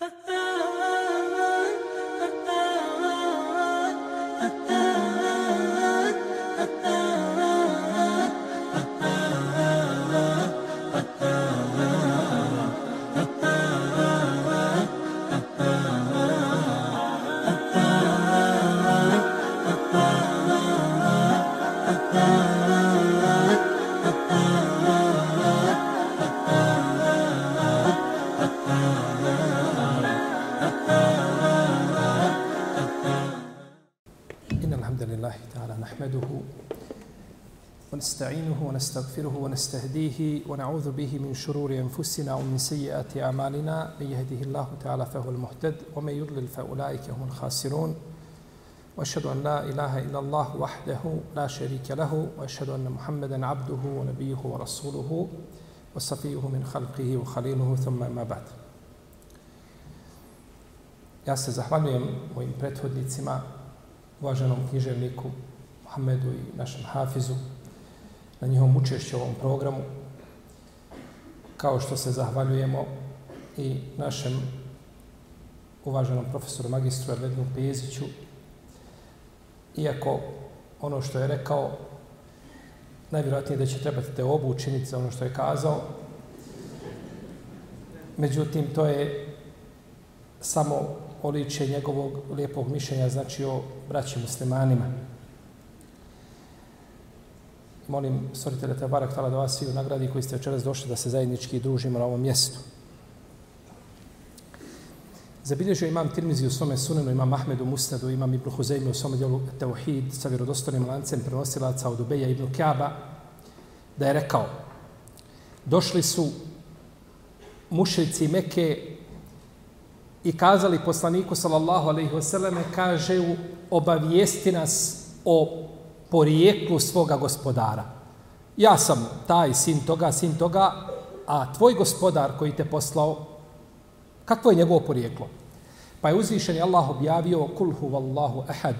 Uh-huh. ونستغفره ونستهديه ونعوذ به من شرور أنفسنا ومن سيئات أعمالنا. من يهده الله تعالى فهو المهتد ومن يضلل فأولئك هم الخاسرون. وأشهد أن لا إله إلا الله وحده لا شريك له وأشهد أن محمدا عبده ونبيه ورسوله وصفيه من خلقه وخليله ثم ما بعد. Ja se zahvaljujem mojim prethodnicima, uvaženom književniku Muhammedu i našem Hafizu, na njihovom učešću u ovom programu, kao što se zahvaljujemo i našem uvaženom profesoru magistru Erlednu Peziću, iako ono što je rekao, najvjerojatnije da će trebati te obu učiniti za ono što je kazao, međutim, to je samo oliče njegovog lijepog mišljenja, znači o braći muslimanima molim stvoritelja te barak tala da vas svi u nagradi koji ste večeras došli da se zajednički družimo na ovom mjestu. Zabilježio imam Tirmizi u svome sunenu, imam Ahmedu Musnadu, imam Ibn Huzeymi u svome djelu Teuhid sa vjerodostanim lancem prenosilaca od Ubeja Ibn Kjaba, da je rekao, došli su mušici Mekke i kazali poslaniku sallallahu alaihi wasallam, kaže obavijesti nas o porijeklu svoga gospodara. Ja sam taj sin toga, sin toga, a tvoj gospodar koji te poslao, kakvo je njegovo porijeklo? Pa je uzvišen Allah objavio kul huvallahu ahad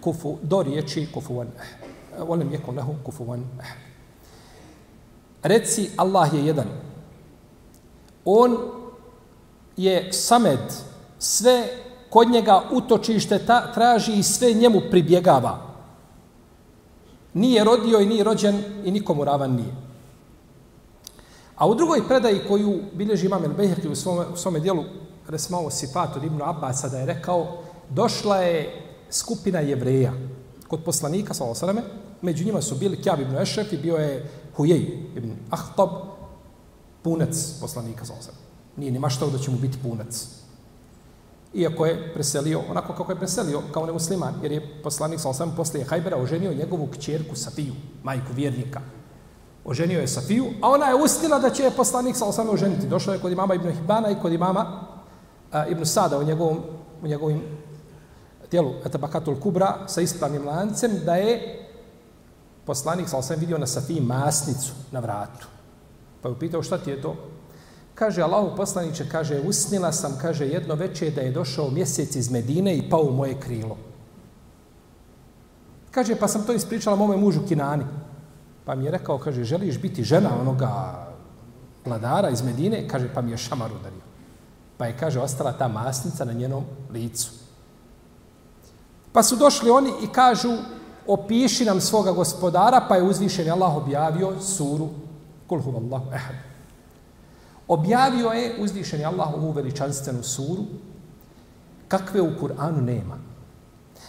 kufu, do riječi kufuvan ahad. Volim je lehu kufuvan ahad. Reci Allah je jedan. On je samed sve kod njega utočište ta, traži i sve njemu pribjegava. Nije rodio i nije rođen i nikomu ravan nije. A u drugoj predaji koju bilježi imam El-Behirki u svome, u svome dijelu Resmao Sifat od Ibnu Abbasa da je rekao došla je skupina jevreja kod poslanika, sallahu sallame, među njima su bili Kjab ibn Ešef i bio je Hujej ibn Ahtab, punac poslanika, sallahu sallame. Nije ni maštao da će mu biti punac iako je preselio onako kako je preselio kao nemusliman, jer je poslanik sa osam poslije Hajbera oženio njegovu kćerku Safiju, majku vjernika. Oženio je Safiju, a ona je ustila da će je poslanik sa osam oženiti. Došao je kod imama Ibn Hibana i kod imama a, Ibn Sada u, njegovom, u njegovim tijelu Etabakatul Kubra sa ispravnim lancem da je poslanik sa osam vidio na Safiji masnicu na vratu. Pa je upitao šta ti je to? Kaže Allahu poslanice, kaže, usnila sam, kaže, jedno veče da je došao mjesec iz Medine i pao u moje krilo. Kaže, pa sam to ispričala mome mužu Kinani. Pa mi je rekao, kaže, želiš biti žena onoga vladara iz Medine? Kaže, pa mi je šamar udario. Pa je, kaže, ostala ta masnica na njenom licu. Pa su došli oni i kažu, opiši nam svoga gospodara, pa je uzvišen Allah objavio suru Kul huvallahu ehad objavio je uzvišeni Allah ovu veličanstvenu suru kakve u Kur'anu nema.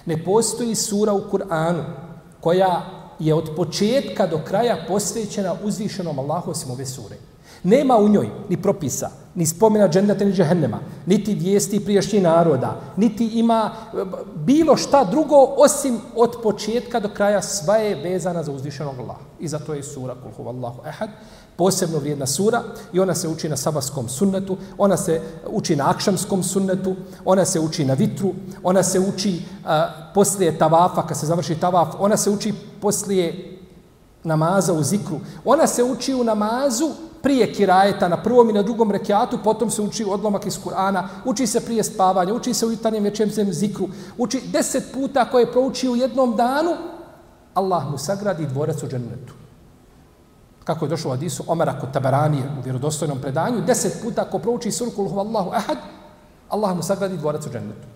Ne postoji sura u Kur'anu koja je od početka do kraja posvećena uzvišenom Allahu osim ove sure. Nema u njoj ni propisa, ni spomena džendata ni džehennema, niti vijesti prijašnjih naroda, niti ima e, bilo šta drugo osim od početka do kraja sva je vezana za uzvišenog Allaha. I zato je sura Kulhu Allahu Ehad posebno vrijedna sura i ona se uči na sabaskom sunnetu, ona se uči na akšamskom sunnetu, ona se uči na vitru, ona se uči uh, poslije tavafa, kad se završi tavaf, ona se uči poslije namaza u zikru. Ona se uči u namazu prije kirajeta na prvom i na drugom rekiatu, potom se uči odlomak iz Kur'ana, uči se prije spavanja, uči se u jutarnjem večerjem zikru, uči deset puta koje prouči u jednom danu, Allah mu sagradi dvorac u džennetu kako je došlo u Adisu Omara kod Tabaranije u vjerodostojnom predanju, deset puta ako prouči suru kul Allahu ahad, Allah mu sagradi dvorac u džennetu.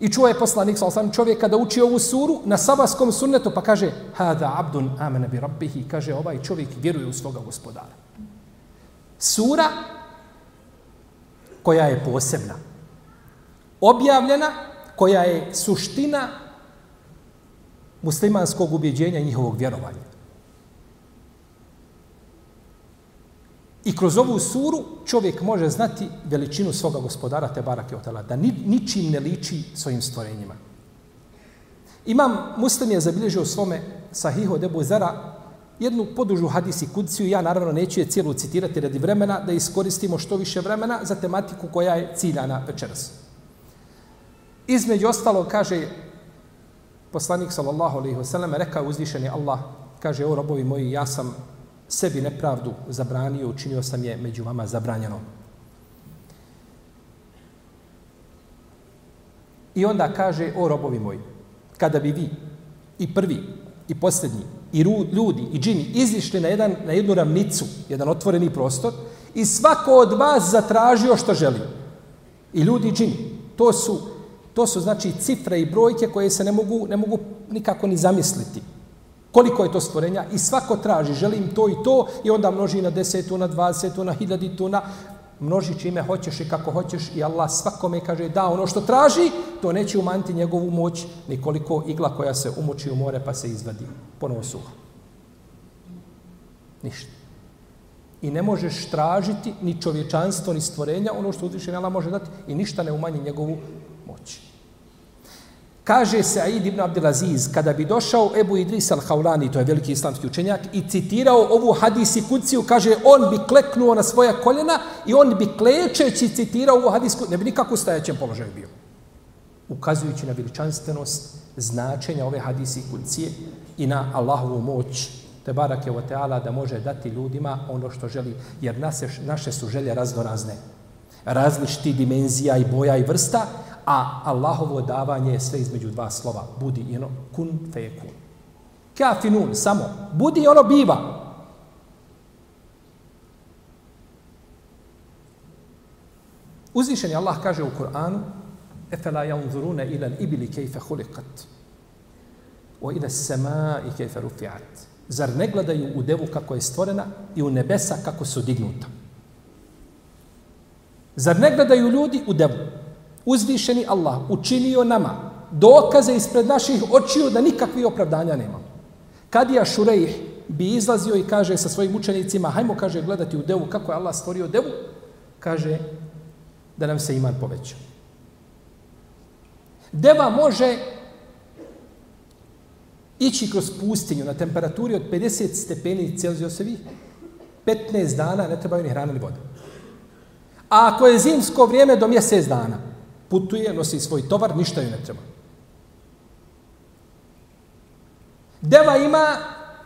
I čuo je poslanik sa osam čovjeka da uči ovu suru na sabaskom sunnetu, pa kaže, hada abdun amene bi rabbihi, kaže, ovaj čovjek vjeruje u svoga gospodara. Sura koja je posebna, objavljena, koja je suština muslimanskog ubjeđenja i njihovog vjerovanja. I kroz ovu suru čovjek može znati veličinu svoga gospodara te barake otala, da ni, ničim ne liči svojim stvorenjima. Imam muslim je zabilježio u svome sahihu debu zara jednu podužu hadisi kudciju, ja naravno neću je cijelu citirati radi vremena, da iskoristimo što više vremena za tematiku koja je ciljana večeras. Između ostalo kaže poslanik sallallahu alaihi wasallam, rekao uzvišeni Allah, kaže, o robovi moji, ja sam sebi nepravdu zabranio, učinio sam je među vama zabranjeno. I onda kaže, o robovi moji, kada bi vi i prvi i posljednji i ljudi i džini izišli na, jedan, na jednu ravnicu, jedan otvoreni prostor i svako od vas zatražio što želi. I ljudi i džini, to su, to su znači cifre i brojke koje se ne mogu, ne mogu nikako ni zamisliti. Koliko je to stvorenja? I svako traži, želim to i to, i onda množi na desetu, na dvadesetu, na hiljaditu, na množi čime hoćeš i kako hoćeš i Allah svakome kaže da ono što traži, to neće umanjiti njegovu moć, nikoliko igla koja se umoči u more pa se izvadi ponovo suha. Ništa. I ne možeš tražiti ni čovječanstvo, ni stvorenja, ono što uzvišen Allah može dati i ništa ne umanji njegovu moć. Kaže Sa'id ibn Abdelaziz, kada bi došao Ebu Idris al-Haulani, to je veliki islamski učenjak, i citirao ovu hadisi kuciju, kaže, on bi kleknuo na svoja koljena i on bi klečeći citirao ovu hadisku, ne bi nikako stajaćem položaju bio. Ukazujući na veličanstvenost značenja ove hadisi kucije i na Allahovu moć, te barak je o teala da može dati ljudima ono što želi, jer naše, naše su želje raznorazne različiti dimenzija i boja i vrsta, a Allahovo davanje je sve između dva slova. Budi i ono kun fe kun. Kafinun, samo. Budi i ono biva. Uzvišeni Allah kaže u Kur'anu Efela janzuruna ila ibili kejfe hulikat o ila sema i kejfe rufiat. Zar ne gledaju u devu kako je stvorena i u nebesa kako su dignuta? Zar ne gledaju ljudi u devu? Uzvišeni Allah učinio nama dokaze ispred naših očiju da nikakvi opravdanja nema. Kadija Šurejh bi izlazio i kaže sa svojim učenicima, hajmo, kaže, gledati u devu, kako je Allah stvorio devu, kaže da nam se iman poveća. Deva može ići kroz pustinju na temperaturi od 50 stepeni Celzijosevih, 15 dana ne trebaju ni hrana ni voda. A ako je zimsko vrijeme do mjesec dana, putuje, nosi svoj tovar, ništa joj ne treba. Deva ima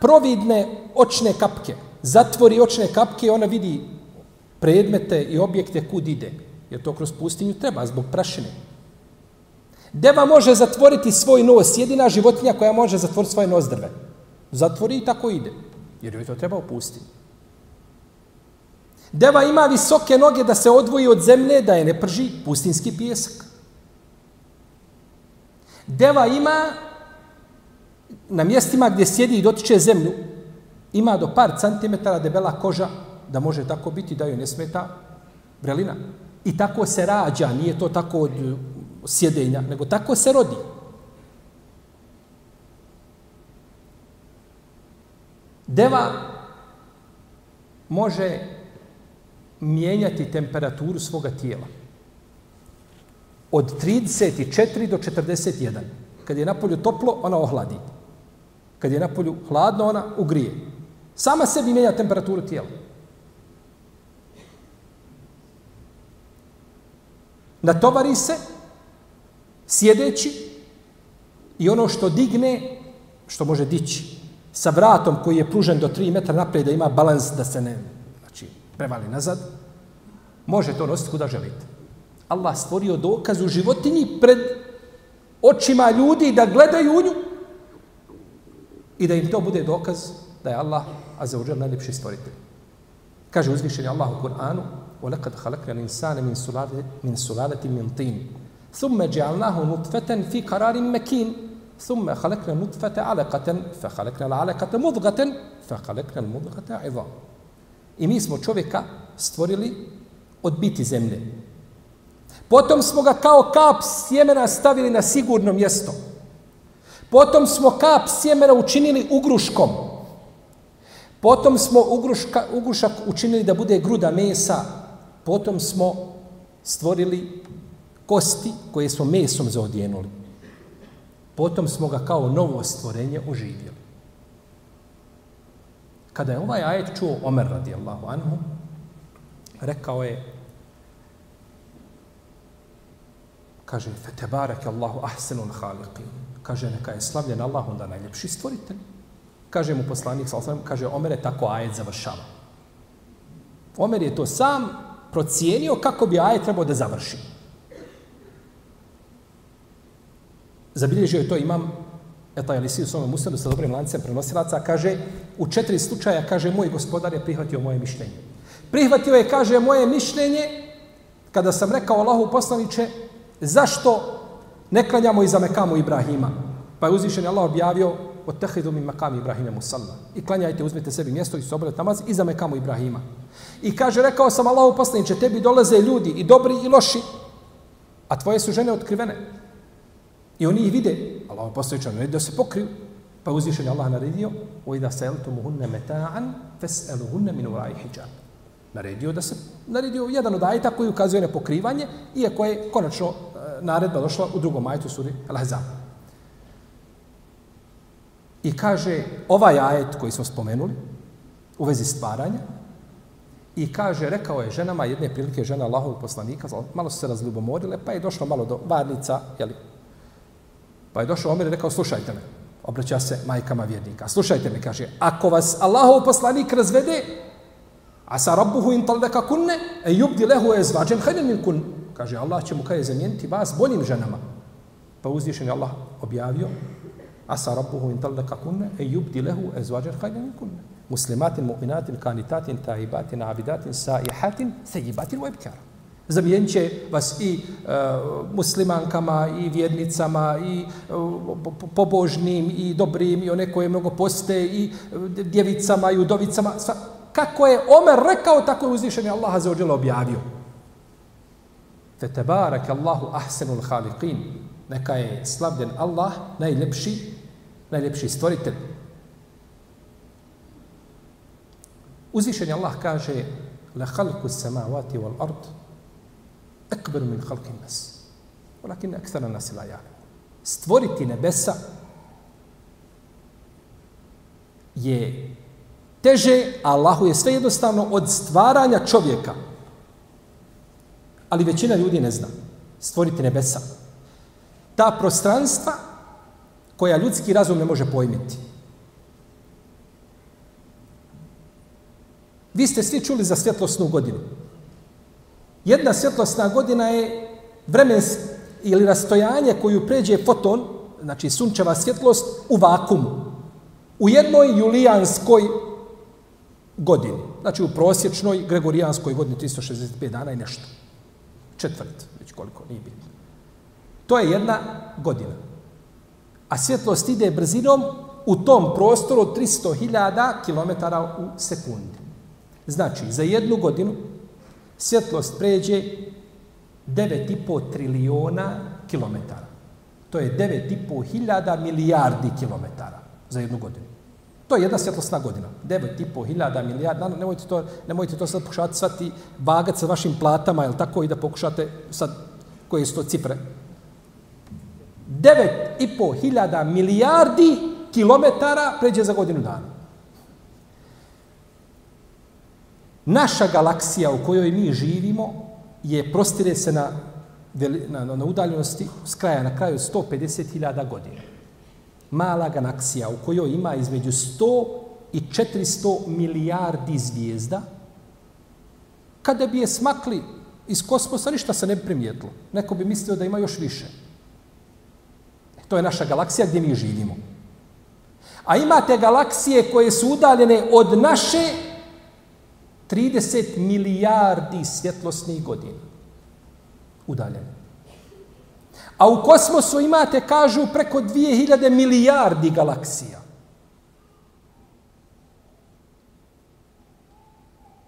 providne očne kapke. Zatvori očne kapke i ona vidi predmete i objekte kud ide. Jer to kroz pustinju treba, zbog prašine. Deva može zatvoriti svoj nos. Jedina životinja koja može zatvoriti svoje nozdrve. Zatvori i tako ide. Jer joj to treba u pustinju. Deva ima visoke noge da se odvoji od zemlje, da je ne prži pustinski pjesak. Deva ima na mjestima gdje sjedi i dotiče zemlju, ima do par centimetara debela koža da može tako biti da joj ne smeta vrelina. I tako se rađa, nije to tako od sjedenja, nego tako se rodi. Deva može mijenjati temperaturu svoga tijela. Od 34 do 41. Kad je napolju toplo, ona ohladi. Kad je napolju hladno, ona ugrije. Sama sebi mijenja temperaturu tijela. Natovari se, sjedeći, i ono što digne, što može dići, sa vratom koji je pružen do 3 metra naprijed, da ima balans da se ne prevali nazad, može to nositi kuda želite. Allah stvorio dokaz u životinji pred očima ljudi da gledaju u nju i da im to bude dokaz da je Allah, a za uđer, najljepši stvoritelj. Kaže uzvišenje Allah u Kur'anu, وَلَقَدْ خَلَقْنَا الْإِنسَانَ مِنْ سُلَالَةٍ مِنْ سُلَالَةٍ مِنْ طِينٍ ثُمَّ جَعَلْنَاهُ نُطْفَةً فِي قَرَارٍ مَكِينٍ ثُمَّ خَلَقْنَا النُّطْفَةَ عَلَقَةً فَخَلَقْنَا الْعَلَقَةَ مُضْغَةً فَخَلَقْنَا الْمُضْغَةَ عِظَامًا I mi smo čovjeka stvorili od biti zemlje. Potom smo ga kao kap sjemena stavili na sigurno mjesto. Potom smo kap sjemena učinili ugruškom. Potom smo ugruška, ugrušak učinili da bude gruda mesa. Potom smo stvorili kosti koje smo mesom zaodjenuli. Potom smo ga kao novo stvorenje oživjeli. Kada je ovaj ajet čuo Omer radijallahu anhu, rekao je, kaže, fetebarek Allahu ahsenul haliqin. Kaže, neka je slavljen Allah, onda najljepši stvoritelj. Kaže mu poslanik, kaže, Omer je tako ajet završava. Omer je to sam procijenio kako bi ajet trebao da završi. Zabilježio je to imam Eta je lisi u svome musnadu sa dobrim lancem prenosilaca, kaže, u četiri slučaja, kaže, moj gospodar je prihvatio moje mišljenje. Prihvatio je, kaže, moje mišljenje, kada sam rekao Allahu poslaniće, zašto ne klanjamo iza Mekamu Ibrahima? Pa je uzvišen Allah objavio, od tehidu mi Mekami Ibrahima musalla. I klanjajte, uzmite sebi mjesto i se obavljate namaz iza Mekamu Ibrahima. I kaže, rekao sam Allahu poslaniće, tebi dolaze ljudi i dobri i loši, a tvoje su žene otkrivene. I oni ih vide, Allah postojičan, ne ono da se pokriju. Pa uzvišen je Allah naredio, o i da se eltumuhunne meta'an, fes'eluhunne min uraj hijab. Naredio da se, naredio jedan od ajta koji ukazuje na pokrivanje, iako je konačno e, naredba došla u drugom ajtu suri Al-Hazam. I kaže, ovaj ajet koji smo spomenuli, u vezi stvaranja, i kaže, rekao je ženama, jedne prilike žena Allahovog poslanika, malo su se razljubomorile, pa je došlo malo do varnica, jeli, Pa je došao Omer i rekao, slušajte me. Obraća se majkama vjernika. Slušajte me, kaže, ako vas Allahov poslanik razvede, a sa rabbuhu in taldaka kunne, e yubdi lehu e zvađen hajden min kun. Kaže, Allah će mu kaj zamijeniti vas boljim ženama. Pa uzvišen je Allah objavio, a sa rabbuhu in taldaka kunne, e yubdi lehu e zvađen hajden min kunne. Muslimatin, mu'minatin, kanitatin, ta'ibatin, abidatin, sa'ihatin, sejibatin, webkara zamijenit će vas i e, muslimankama, i vjernicama, i e, pobožnim, i dobrim, i one koje mnogo poste, i e, djevicama, i udovicama. Sva, kako je Omer rekao, tako je uzvišen je Allah za ođele objavio. Fetebarak Allahu ahsenul haliqin. Neka je slavljen Allah, najljepši, najljepši stvoritelj. Uzvišen je Allah kaže, la halku samavati wal ardu ekberu min halkin nas. Olakin ekstara nas ila ja. Stvoriti nebesa je teže, Allahu je sve jednostavno od stvaranja čovjeka. Ali većina ljudi ne zna. Stvoriti nebesa. Ta prostranstva koja ljudski razum ne može pojmiti. Vi ste svi čuli za svjetlosnu godinu. Jedna svjetlosna godina je vremens ili rastojanje koju pređe foton, znači sunčeva svjetlost, u vakumu. U jednoj julijanskoj godini. Znači u prosječnoj gregorijanskoj godini 365 dana i nešto. Četvrt, već koliko, nije bitno. To je jedna godina. A svjetlost ide brzinom u tom prostoru 300.000 km u sekundi. Znači, za jednu godinu svjetlost pređe 9,5 trilijona kilometara. To je 9,5 hiljada milijardi kilometara za jednu godinu. To je jedna svjetlosna godina. 9,5 hiljada milijarda. Nemojte to, nemojte to sad pokušati svati vagat sa vašim platama, jel tako, i da pokušate sad koje su to cifre. 9,5 hiljada milijardi kilometara pređe za godinu dana. Naša galaksija u kojoj mi živimo je prostire se na, na, na udaljenosti s kraja na kraju 150.000 godina. Mala galaksija u kojoj ima između 100 i 400 milijardi zvijezda, kada bi je smakli iz kosmosa, ništa se ne bi primijetilo. Neko bi mislio da ima još više. E, to je naša galaksija gdje mi živimo. A imate galaksije koje su udaljene od naše 30 milijardi svjetlosnih godina. udaljeni. A u kosmosu imate, kažu, preko 2000 milijardi galaksija.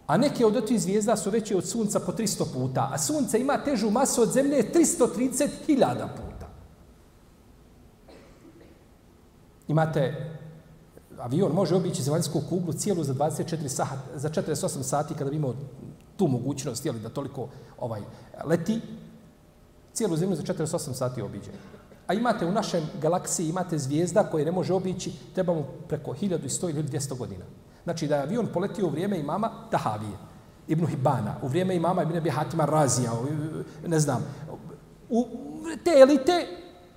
A neke od otih zvijezda su veće od sunca po 300 puta. A sunce ima težu masu od zemlje 330.000 puta. Imate avion može obići zemaljsku kuglu cijelu za 24 sat, za 48 sati kada bi imao tu mogućnost jeli, da toliko ovaj leti, cijelu zemlju za 48 sati obiđe. A imate u našem galaksiji, imate zvijezda koje ne može obići, trebamo preko 1100 ili 1200 godina. Znači da je avion poletio u vrijeme imama Tahavije, Ibn Hibana, u vrijeme imama Ibn Hatima Razija, ne znam, u te elite,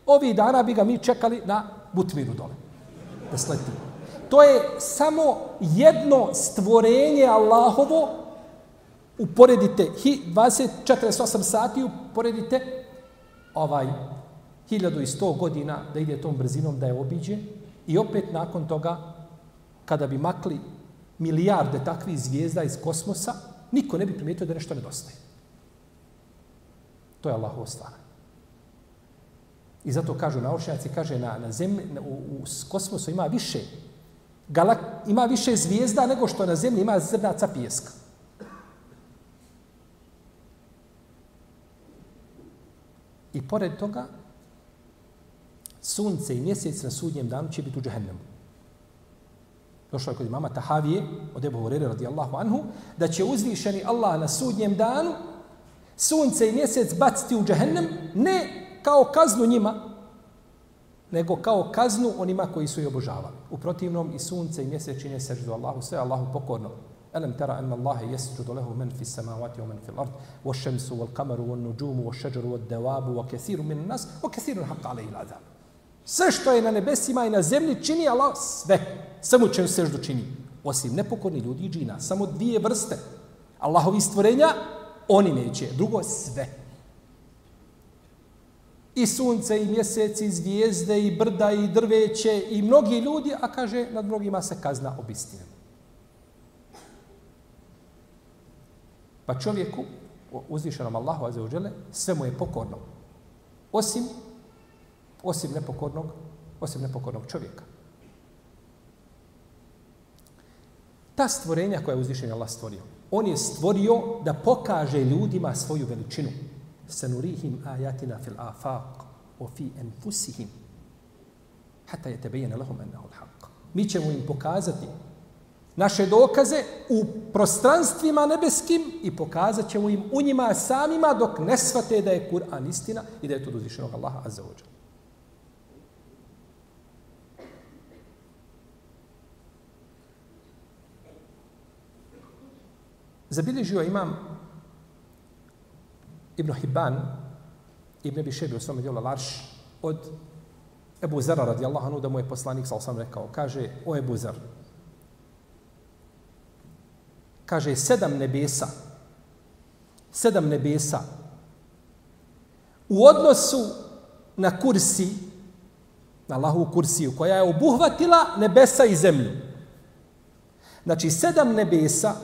ovih dana bi ga mi čekali na Butmiru dole, da sleti. To je samo jedno stvorenje Allahovo, uporedite 24-8 sati, uporedite ovaj 1100 godina da ide tom brzinom da je obiđe i opet nakon toga kada bi makli milijarde takvih zvijezda iz kosmosa, niko ne bi primijetio da nešto nedostaje. To je Allahovo stvar. I zato kažu naučnjaci, kaže na, na zemlji, na, u, u kosmosu ima više galak, ima više zvijezda nego što na zemlji ima zrnaca pijeska. I pored toga, sunce i mjesec na sudnjem danu će biti u džehennemu. Došlo je kod imama Tahavije, od Ebu Horeira radijallahu anhu, da će uzvišeni Allah na sudnjem danu sunce i mjesec baciti u džehennem, ne kao kaznu njima, nego kao kaznu onima koji su je obožavali. U protivnom i sunce i mjesec čine seždu Allahu, sve Allahu pokorno. Alam tara anna Allahe yasjudu lahu man fi samawati wa man fi al-ard wa shamsu wal qamaru wan nujumu wa shajaru wad dawabu wa kathirun min nas wa kathirun haqqa alayhi al-azab. Sve što je na nebesima i na zemlji čini Allah sve. Samo čemu seždu čini. Osim nepokorni ljudi i džina. Samo dvije vrste. Allahovi stvorenja, oni neće. Drugo, sve. I sunce, i mjesec, i zvijezde, i brda, i drveće, i mnogi ljudi, a kaže, nad mnogima se kazna obistinem. Pa čovjeku, uzvišenom Allahu azzawajal, sve mu je pokorno. Osim osim nepokornog, osim nepokornog čovjeka. Ta stvorenja koja je uzvišen Allah stvorio, on je stvorio da pokaže ljudima svoju veličinu. Sanurihim ayatina fil afaq wa fi anfusihim hatta yatabayyana tebejene lahum ennehu l'haq. Mi ćemo im pokazati naše dokaze u prostranstvima nebeskim i pokazat ćemo im u njima samima dok ne svate da je Kur'an istina i da je to uzvišenog Allaha azza wa Zabilježio imam Ibn Hibban, Ibn Abi Šebi u svome djelu Larš, od Ebu Zara radijallahu anhu, da mu je poslanik, sa osam rekao, kaže, o Ebu Zar, kaže, sedam nebesa, sedam nebesa, u odnosu na kursi, na Allahovu kursiju, koja je obuhvatila nebesa i zemlju. Znači, sedam nebesa,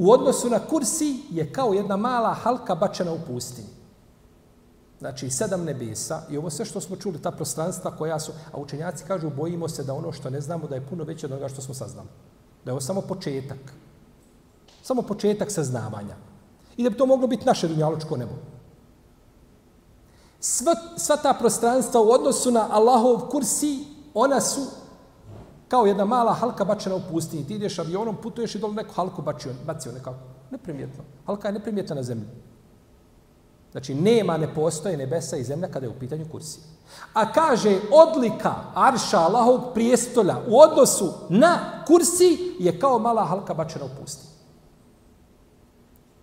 u odnosu na kursi je kao jedna mala halka bačena u pustinji. Znači, sedam nebesa i ovo sve što smo čuli, ta prostranstva koja su, a učenjaci kažu, bojimo se da ono što ne znamo da je puno veće od onoga što smo saznali. Da je ovo samo početak. Samo početak saznavanja. I da bi to moglo biti naše dunjaločko nebo. Sva, sva ta prostranstva u odnosu na Allahov kursi, ona su kao jedna mala halka bačena u pustinji. Ti ideš avionom, putuješ i dole neku halku bacio, bacio nekako. Neprimjetno. Halka je neprimjetna na zemlji. Znači, nema, ne postoje nebesa i zemlja kada je u pitanju kursija. A kaže, odlika Arša Allahovog prijestolja u odnosu na kursi je kao mala halka bačena u pustinji.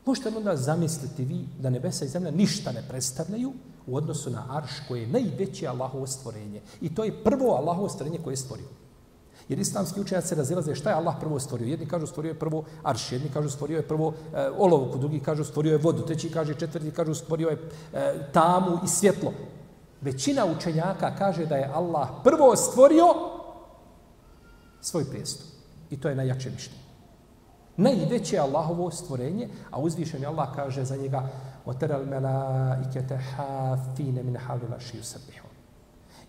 Možete onda zamisliti vi da nebesa i zemlja ništa ne predstavljaju u odnosu na Arš koje je najveće Allahovo stvorenje. I to je prvo Allahovo stvorenje koje je stvorio. Jer islamski učenjaci se razilaze šta je Allah prvo stvorio. Jedni kažu stvorio je prvo arš, jedni kažu stvorio je prvo e, olovku, drugi kažu stvorio je vodu, treći kaže četvrti kažu stvorio je e, tamu i svjetlo. Većina učenjaka kaže da je Allah prvo stvorio svoj prijestup. I to je najjače mišljenje. Najveće je Allahovo stvorenje, a uzvišen je Allah kaže za njega وَتَرَ الْمَلَائِكَةَ حَافِينَ مِنْ حَوْلِ لَشِيُ سَبِّحُونَ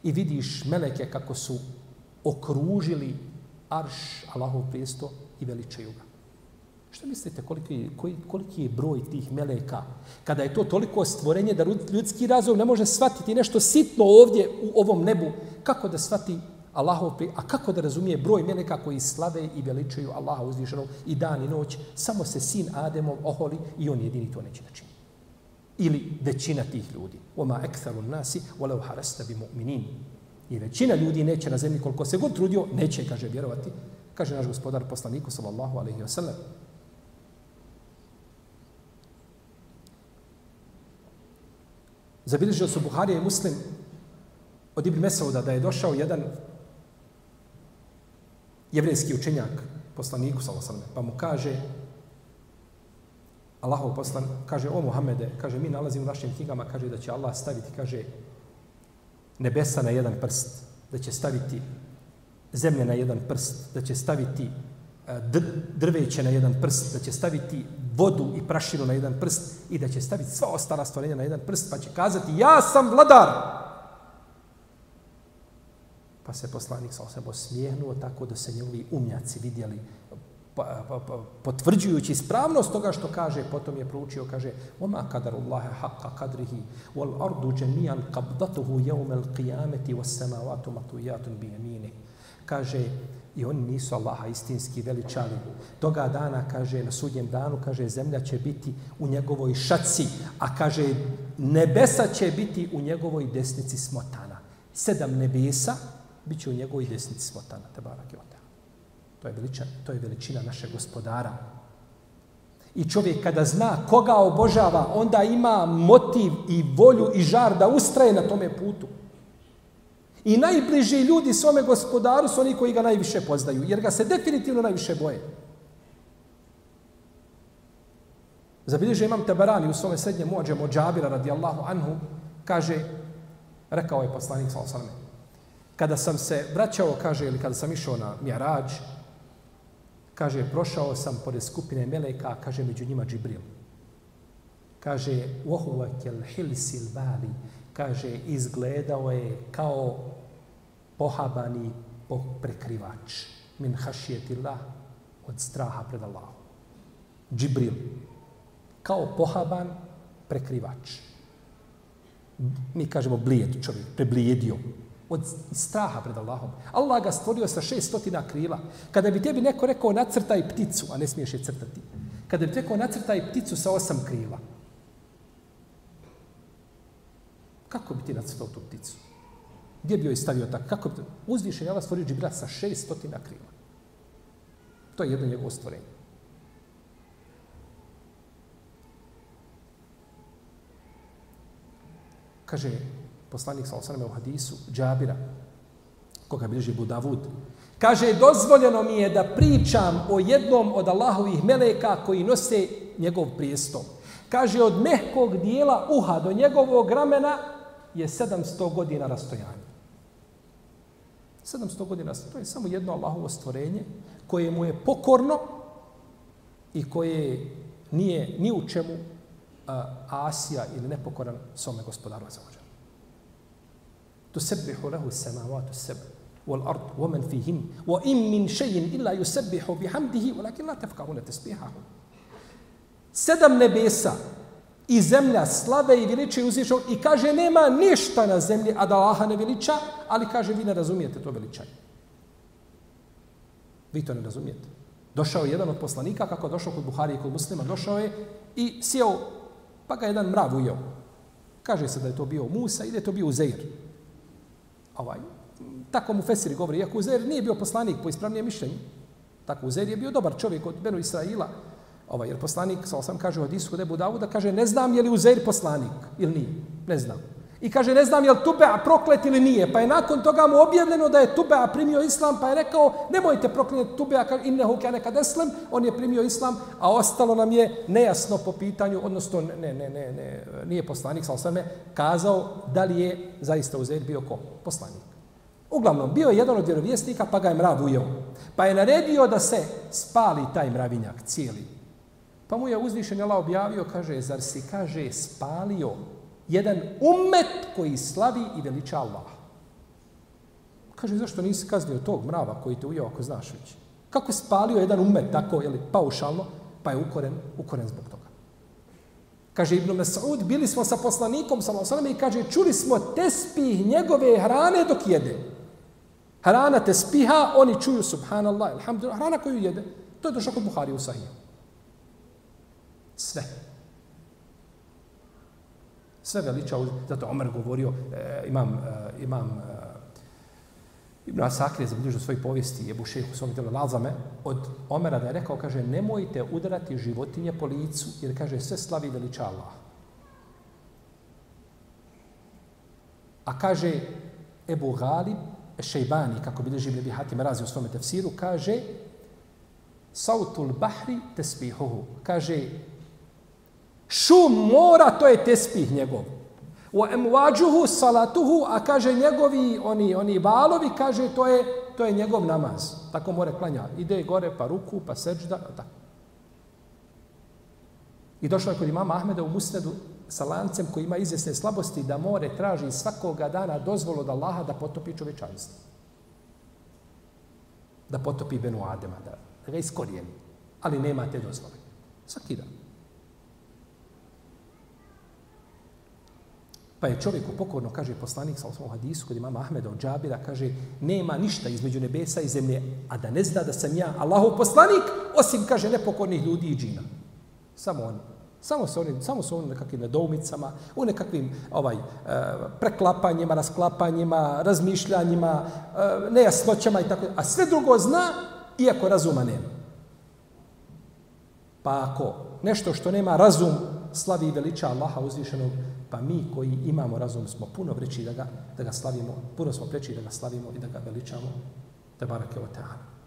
I vidiš meleke kako su okružili arš Allahov prijesto i veličaju ga. Što mislite koliki, koji, koliki je broj tih meleka? Kada je to toliko stvorenje da ljudski razum ne može shvatiti nešto sitno ovdje u ovom nebu, kako da shvati Allahov pri... A kako da razumije broj meleka koji slave i veličaju Allaha uzvišenog i dan i noć? Samo se sin Ademov oholi i on jedini to neće da čini. Ili većina tih ljudi. Oma ektharu nasi, walau harasta bi mu'minin. I većina ljudi neće na zemlji koliko se god trudio, neće, kaže, vjerovati. Kaže naš gospodar poslaniku, sallallahu alaihi wa sallam. Zabilježio su Buharija i Muslim od Ibn Mesauda da je došao jedan jevrijski učenjak poslaniku sallallahu pa mu kaže Allahov poslan kaže o Muhammede kaže mi nalazimo u našim knjigama kaže da će Allah staviti kaže nebesa na jedan prst da će staviti zemlje na jedan prst da će staviti e, drveće na jedan prst da će staviti vodu i prašinu na jedan prst i da će staviti sva ostala stvorenja na jedan prst pa će kazati ja sam vladar. Pa se poslanik sa osam osmijehnuo tako da se njegovi umnjaci vidjeli Pa, pa, pa, potvrđujući ispravnost toga što kaže, potom je proučio, kaže Oma kadarullahe haqqa kadrihi wal ardu jami'an qabdatuhu yawm al-qiyamati was samawati matwiyatun bi. Kaže i oni nisu Allaha istinski veličali. Toga dana, kaže, na sudnjem danu, kaže, zemlja će biti u njegovoj šaci, a kaže, nebesa će biti u njegovoj desnici smotana. Sedam nebesa, bit će u njegovoj desnici smotana, te barak je To je, veliča, to je veličina našeg gospodara. I čovjek kada zna koga obožava, onda ima motiv i volju i žar da ustraje na tome putu. I najbliži ljudi svome gospodaru su oni koji ga najviše poznaju, jer ga se definitivno najviše boje. Zabilježe imam Tabarani u svome srednjem mođem od Džabira radijallahu anhu, kaže, rekao je poslanik sa osaname, kada sam se vraćao, kaže, ili kada sam išao na Mjarađ, kaže, prošao sam pored skupine Meleka, kaže, među njima Džibril. Kaže, vohuva kel hilsil vali, kaže, izgledao je kao pohabani prekrivač min hašijetillah od straha pred Allahom. Džibril, kao pohaban prekrivač. Mi kažemo blijed čovjek, preblijedio od straha pred Allahom. Allah ga stvorio sa šest stotina krila. Kada bi tebi neko rekao nacrtaj pticu, a ne smiješ je crtati, kada bi rekao nacrtaj pticu sa osam krila, kako bi ti nacrtao tu pticu? Gdje bi joj stavio tako? Kako bi? Uzvišen je Allah stvorio džibrat sa šest stotina krila. To je jedno njegovo stvorenje. Kaže, poslanik sa osaname u hadisu Džabira, koga bilježi Budavud, kaže, dozvoljeno mi je da pričam o jednom od Allahovih meleka koji nose njegov prijestol. Kaže, od mehkog dijela uha do njegovog ramena je 700 godina rastojanja. 700 godina, to je samo jedno Allahovo stvorenje koje mu je pokorno i koje nije ni u čemu a, Asija ili nepokoran svome gospodaru za ođe. تسبح له السماوات السبع والأرض ومن فيهن وإن من شيء إلا يسبح بحمده ولكن لا تفقهون تسبيحه sedam nebesa i zemlja slave i veliče uzvišnog i kaže nema ništa na zemlji a da Allaha ne veliča, ali kaže vi ne razumijete to veličanje. Vi to ne razumijete. Došao je jedan od poslanika, kako je došao kod Buhari i kod muslima, došao je i sjeo, pa ga jedan mrav ujeo. Kaže se da je to bio Musa i da je to bio Uzeir ovaj, tako mu Fesiri govori, iako Uzer nije bio poslanik po ispravnijem mišljenju, tako Uzer je bio dobar čovjek od Benu Israila, ovaj, jer poslanik, sa sam kaže u Hadisu kod Ebu Davuda, kaže, ne znam je li Uzer poslanik ili nije, ne znam. I kaže, ne znam je li Tubea proklet ili nije. Pa je nakon toga mu objavljeno da je Tubea primio islam, pa je rekao, nemojte proklinjati Tubea, kaže, innehu kane kad eslem, on je primio islam, a ostalo nam je nejasno po pitanju, odnosno, ne, ne, ne, ne nije poslanik, sa osvrme, kazao da li je zaista uzet bio ko? Poslanik. Uglavnom, bio je jedan od vjerovjesnika, pa ga je mrav ujeo. Pa je naredio da se spali taj mravinjak cijeli. Pa mu je uzvišen Allah objavio, kaže, zar si, kaže, spalio jedan umet koji slavi i veliča Allaha. Kaže, zašto nisi kaznio tog mrava koji te ujeo ako znaš već? Kako je spalio jedan umet tako, jeli, paušalno, pa je ukoren, ukoren zbog toga. Kaže Ibn Mas'ud, bili smo sa poslanikom, sa i kaže, čuli smo tespih njegove hrane dok jede. Hrana tespiha, oni čuju subhanallah, alhamdulillah, hrana koju jede. To je došlo kod Buhari u Sahiju. Sve. Sve veliča, zato Omer govorio, e, imam, e, imam e, Ibn Asakir je zabilježio svoj povijesti, je bušehu svom telu Lazame, od Omera da je rekao, kaže, nemojte udarati životinje po licu, jer kaže, sve slavi veliča Allah. A kaže, Ebu Galib, Šejbani, kako bilježi Ibn Hatim razi u svome tefsiru, kaže, Sautul Bahri tesbihuhu. Kaže, Šum mora, to je tespih njegov. U emvađuhu salatuhu, a kaže njegovi, oni, oni valovi, kaže to je, to je njegov namaz. Tako more klanja. Ide gore, pa ruku, pa seđda, tako. I došlo je kod imama Ahmeda u Musnedu sa lancem koji ima izvjesne slabosti da more traži svakoga dana dozvolu od Allaha da potopi čovečanstvo. Da potopi Benu Adema, da, da ga iskorijeni. Ali nema te dozvole. Svaki dan. Pa je čovjeku pokorno, kaže poslanik sa osmom hadisu, kod imama Ahmeda od Džabira, kaže, nema ništa između nebesa i zemlje, a da ne zna da sam ja Allahov poslanik, osim, kaže, nepokornih ljudi i džina. Samo oni. Samo su oni, samo su oni nekakvim nedoumicama, u nekakvim ovaj, e, preklapanjima, rasklapanjima, razmišljanjima, e, nejasnoćama i tako. A sve drugo zna, iako razuma nema. Pa ako nešto što nema razum, slavi i veliča Allaha uzvišenog, Pa mi koji imamo razum smo puno vreći da ga, da ga slavimo, puno smo preći da ga slavimo i da ga veličamo. Te barake o teana.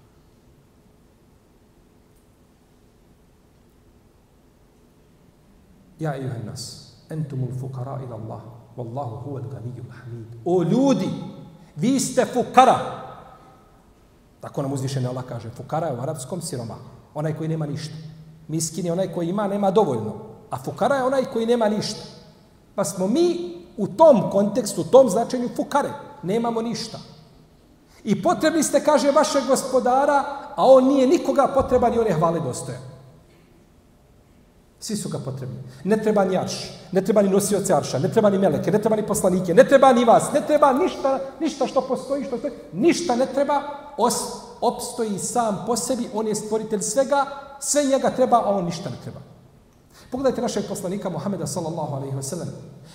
Ja i nas, entumul fukara ila Allah, wallahu huwa al-ganiyyu hamid. O ljudi, vi ste fukara. Tako nam uzvišen Allah kaže, fukara je u arapskom siroma, onaj koji nema ništa. Miskin je onaj koji ima, nema dovoljno. A fukara je onaj koji nema ništa. Pa smo mi u tom kontekstu, u tom značenju fukare. Nemamo ništa. I potrebni ste, kaže, vašeg gospodara, a on nije nikoga potreban i on je hvale dostojan. Svi su ga potrebni. Ne treba ni arš, ne treba ni nosioce arša, ne treba ni meleke, ne treba ni poslanike, ne treba ni vas, ne treba ništa, ništa što postoji, što postoji, ništa ne treba, os, opstoji sam po sebi, on je stvoritelj svega, sve njega treba, a on ništa ne treba. Pogledajte našeg poslanika Muhameda sallallahu alaihi wa sallam.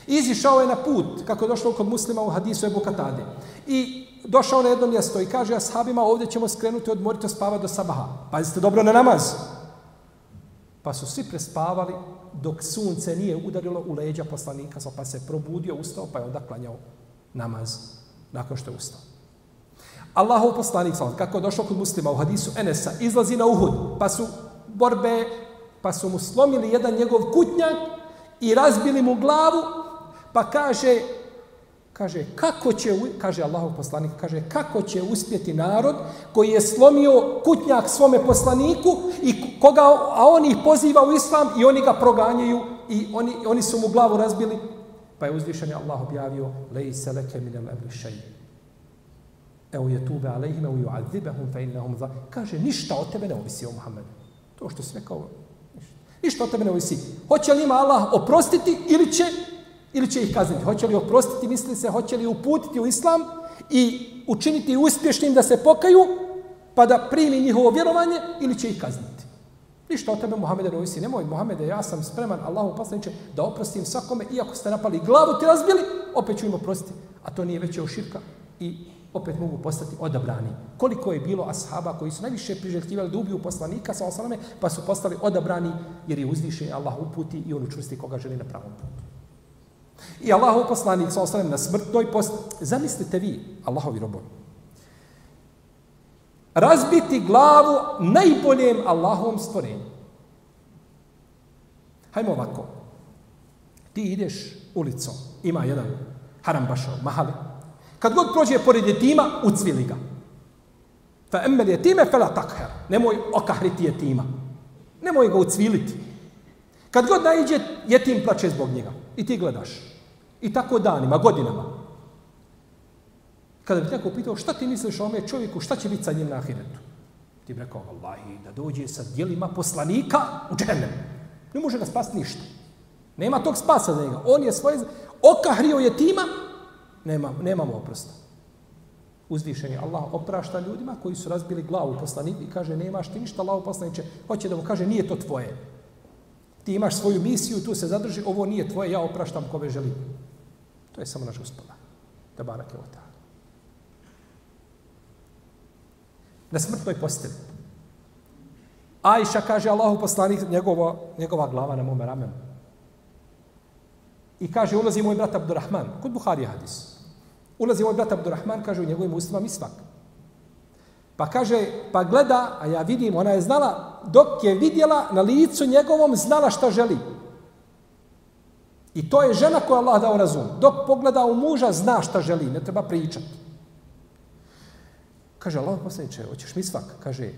Izišao je na put, kako je došlo kod muslima u hadisu Ebu Katade. I došao na jedno mjesto i kaže ashabima ovdje ćemo skrenuti od morita spava do sabaha. Pazite dobro na namaz. Pa su svi prespavali dok sunce nije udarilo u leđa poslanika, pa se probudio, ustao, pa je onda klanjao namaz nakon što je ustao. Allahov poslanik, kako je došao kod muslima u hadisu Enesa, izlazi na Uhud, pa su borbe pa su mu slomili jedan njegov kutnjak i razbili mu glavu, pa kaže, kaže, kako će, kaže Allahov poslanik, kaže, kako će uspjeti narod koji je slomio kutnjak svome poslaniku i koga, a on ih poziva u islam i oni ga proganjaju i oni, oni su mu glavu razbili. Pa je uzvišen Allah objavio, lej se leke min el ebli šeji. Evo je tube alejhime u ju'adzibahum fe innahum za... Kaže, ništa od tebe ne ovisi o Muhammedu. To što sve kao Ništa od tebe ne ovisi. Hoće li ima Allah oprostiti ili će, ili će ih kazniti? Hoće li oprostiti, misli se, hoće li uputiti u islam i učiniti uspješnim da se pokaju, pa da primi njihovo vjerovanje ili će ih kazniti? Ništa od tebe, Muhammede, ne ovisi. Nemoj, Muhammede, ja sam spreman, Allahu poslaniče, da oprostim svakome, iako ste napali glavu, ti razbili, opet ću im oprostiti. A to nije veće širka i opet mogu postati odabrani. Koliko je bilo ashaba koji su najviše priželjkivali da ubiju poslanika sa osaname, pa su postali odabrani jer je uzvišen Allah uputi i on učvrsti koga želi na pravom putu. I Allahov poslanik sa osaname na smrtnoj post... Zamislite vi, Allahovi robovi, razbiti glavu najboljem Allahovom stvorenju. Hajmo ovako. Ti ideš ulicom, ima jedan haram bašo, mahali. Kad god prođe pored jetima, ucvili ga. Fa emmel jetime fela takher. Nemoj okahriti jetima. Nemoj ga ucviliti. Kad god najđe, jetim plače zbog njega. I ti gledaš. I tako danima, godinama. Kada bi neko pitao šta ti misliš o ome čovjeku, šta će biti sa njim na ahiretu? Ti bi rekao, Allahi, da dođe sa dijelima poslanika u džehennem. Ne može ga spasti ništa. Nema tog spasa za njega. On je svoje... Okahrio je tima, nema, nemamo oprosta. Uzvišen je Allah oprašta ljudima koji su razbili glavu poslanika i kaže, nemaš ti ništa, Allah poslaniće, hoće da mu kaže, nije to tvoje. Ti imaš svoju misiju, tu se zadrži, ovo nije tvoje, ja opraštam kove želim. To je samo naš gospodar. Da barak je otak. Na smrtnoj postelji. Ajša kaže Allahu poslanik, njegova, njegova glava na mome ramenu. I kaže, ulazi moj brat Abdurrahman, kod Buhari hadis. Ulazi ovaj brat Abdurrahman, kaže u njegovim ustima misvak. Pa kaže, pa gleda, a ja vidim, ona je znala, dok je vidjela na licu njegovom, znala šta želi. I to je žena koja Allah dao razum. Dok pogleda u muža, zna šta želi, ne treba pričati. Kaže, Allah poslaniče, hoćeš mi svak? Kaže,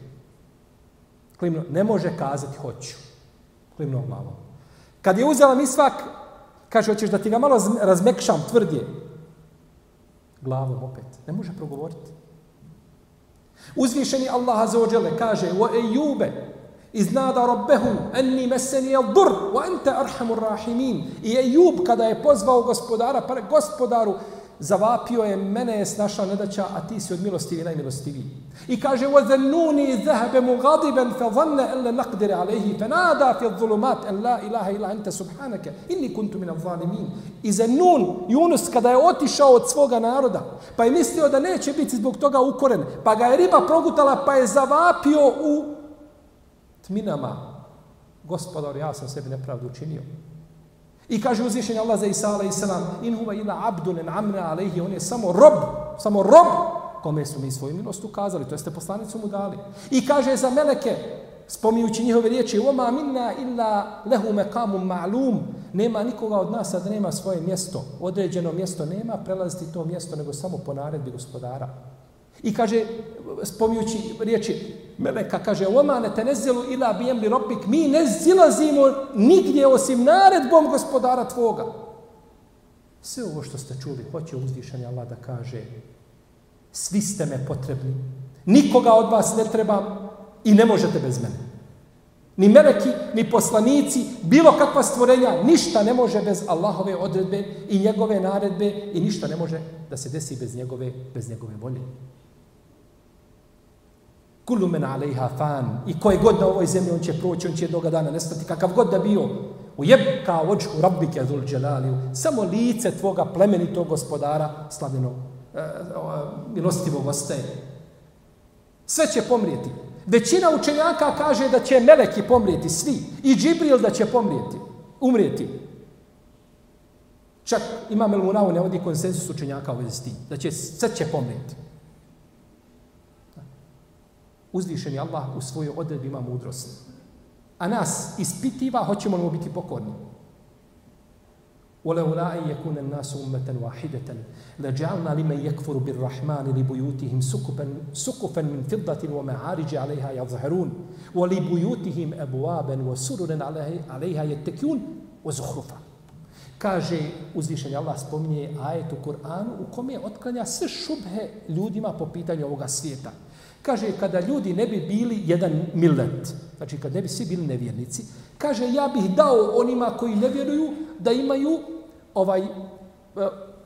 klimno, ne može kazati hoću. Klimno glavom. Kad je uzela mi svak, kaže, hoćeš da ti ga malo razmekšam, tvrdje. Glavom opet. Ne može progovoriti. Uzvišeni Allah azzawajale wa Jalla kaže: "Wa ayyube iznada rabbahu anni massani ad-dur wa anta arhamur rahimin." I Ejub kada je pozvao gospodara, pa gospodaru, zavapio je, mene je snašla nedaća, a ti si od milostivi najmilostiviji. I kaže, وَذَنُّونِي ذَهَبَ مُغَضِبًا فَظَنَّ أَلَّا نَقْدِرَ عَلَيْهِ فَنَادَا فِي الظُّلُمَاتِ أَنْ لَا إِلَهَ إِلَا أَنْتَ سُبْحَانَكَ إِنِّي كُنْتُ مِنَ الظَّالِمِينَ I Zenun, Yunus, kada je otišao od svoga naroda, pa je mislio da neće biti zbog toga ukoren, pa ga je riba progutala, pa je zavapio u tminama. Gospodar, ja sam sebi nepravdu učinio. I kaže uzvišenje Allah za Isa alaih salam, in huva ila abdun en amna alaihi, on je samo rob, samo rob, kome su mi svoju milost ukazali, to jeste poslanicu mu dali. I kaže za meleke, spominjući njihove riječi, oma minna illa lehu mekamu ma'lum, nema nikoga od nas da nema svoje mjesto, određeno mjesto, nema prelaziti to mjesto, nego samo po naredbi gospodara. I kaže, spominjući riječi Meleka, kaže, oma ne te ila bijem li robik, mi ne zilazimo nigdje osim naredbom gospodara tvoga. Sve ovo što ste čuli, hoće uzvišenje Allah da kaže, svi ste me potrebni, nikoga od vas ne trebam i ne možete bez mene. Ni meleki, ni poslanici, bilo kakva stvorenja, ništa ne može bez Allahove odredbe i njegove naredbe i ništa ne može da se desi bez njegove, bez njegove volje. Kullu men alejha fan. I koje god na ovoj zemlji on će proći, on će jednoga dana nestati, kakav god da bio. U jebka očku rabbike zul dželaliju. Samo lice tvoga plemenitog gospodara, slavljeno, e, milostivog ostaje. Sve će pomrijeti. Većina učenjaka kaže da će meleki pomrijeti, svi. I Džibril da će pomrijeti, umrijeti. Čak ima Melmunavu ne vodi konsensus učenjaka u vezi s tim. Da će, sve će pomrijeti uzvišeni Allah u svojoj odredbi ima mudrost. A nas ispitiva, hoćemo li mu biti pokorni. ولولا أن يكون الناس أمة واحدة لجعلنا لمن يكفر بالرحمن لبيوتهم سقفا, سقفا من فضة ومعارج عليها يظهرون ولبيوتهم أبوابا وسررا عليها يتكيون وزخرفا Kaže uzvišenje Allah spominje ajet u Kur'anu u kome otklanja sve šubhe ljudima po pitanju ovoga svijeta. Kaže, kada ljudi ne bi bili jedan millet, znači kad ne bi svi bili nevjernici, kaže, ja bih dao onima koji ne vjeruju da imaju ovaj e,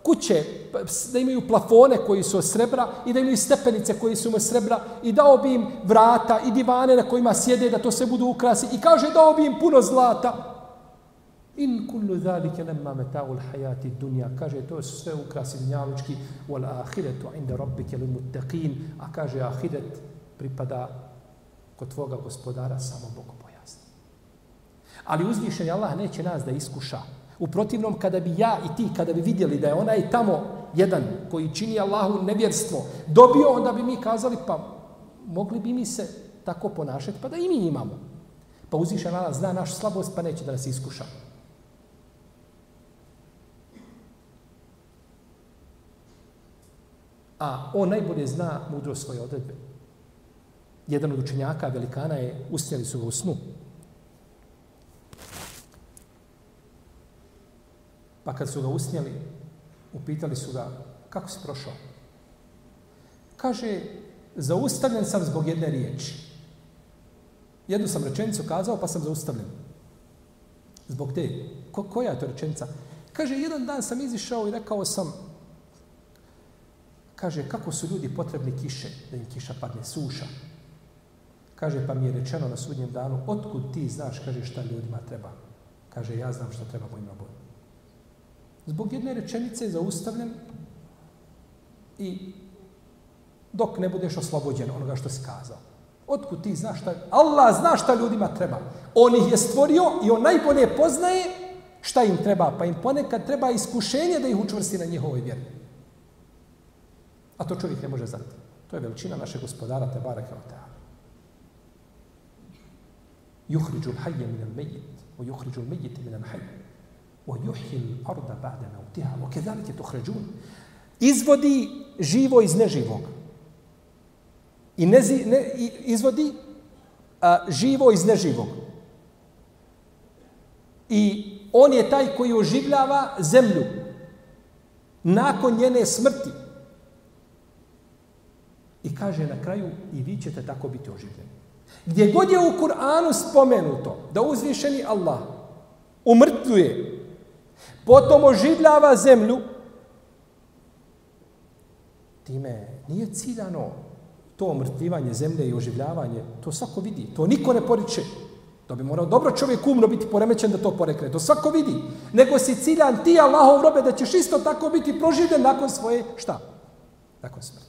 kuće, da imaju plafone koji su od srebra i da imaju stepenice koji su od srebra i dao bi im vrata i divane na kojima sjede da to sve budu ukrasi. I kaže dao bi im puno zlata. In kullu zalike lemma meta'ul hayati dunja. Kaže, to je sve ukrasi dunjalučki. Wal ahiretu inda rabbike li muttaqin. A kaže, ahiret pripada kod tvoga gospodara samo Bogu pojasni. Ali uzvišen Allah neće nas da iskuša. U protivnom, kada bi ja i ti, kada bi vidjeli da je onaj tamo jedan koji čini Allahu nevjerstvo, dobio, onda bi mi kazali, pa mogli bi mi se tako ponašati, pa da i mi imamo. Pa uzvišen Allah zna naš slabost, pa neće da nas iskuša. A on najbolje zna mudro svoje odredbe. Jedan od učenjaka, velikana je, usnjeli su ga u snu. Pa kad su ga usnjeli, upitali su ga, kako si prošao? Kaže, zaustavljen sam zbog jedne riječi. Jednu sam rečenicu kazao, pa sam zaustavljen. Zbog te. Ko, koja je to rečenica? Kaže, jedan dan sam izišao i rekao sam, kaže, kako su ljudi potrebni kiše, da im kiša padne, suša. Kaže, pa mi je rečeno na sudnjem danu, otkud ti znaš, kaže, šta ljudima treba? Kaže, ja znam šta treba mojim robom. Zbog jedne rečenice je zaustavljen i dok ne budeš oslobođen onoga što si kazao. Otkud ti znaš šta? Allah zna šta ljudima treba. On ih je stvorio i on najbolje poznaje šta im treba. Pa im ponekad treba iskušenje da ih učvrsti na njihovoj vjeri. A to čovjek ne može znati. To je veličina našeg gospodara Tebara Kevotea. Juhriđu l'hajje min al-mejit, o juhriđu l'mejit min al-hajje. O juhji l'arda ba'de mautiha, o kedalik je tuhređun. Izvodi živo iz neživog. I ne, ne, izvodi a, živo iz neživog. I on je taj koji oživljava zemlju nakon njene smrti. I kaže na kraju, i vi ćete tako biti oživljeni. Gdje god je u Kur'anu spomenuto da uzvišeni Allah umrtvuje, potom oživljava zemlju, time nije ciljano to omrtvivanje zemlje i oživljavanje, to svako vidi. To niko ne poriče. To bi morao dobro čovjek umno biti poremećen da to porekne. To svako vidi. Nego si ciljan ti, Allahov robe, da ćeš isto tako biti proživljen nakon svoje, šta? Nakon smrti.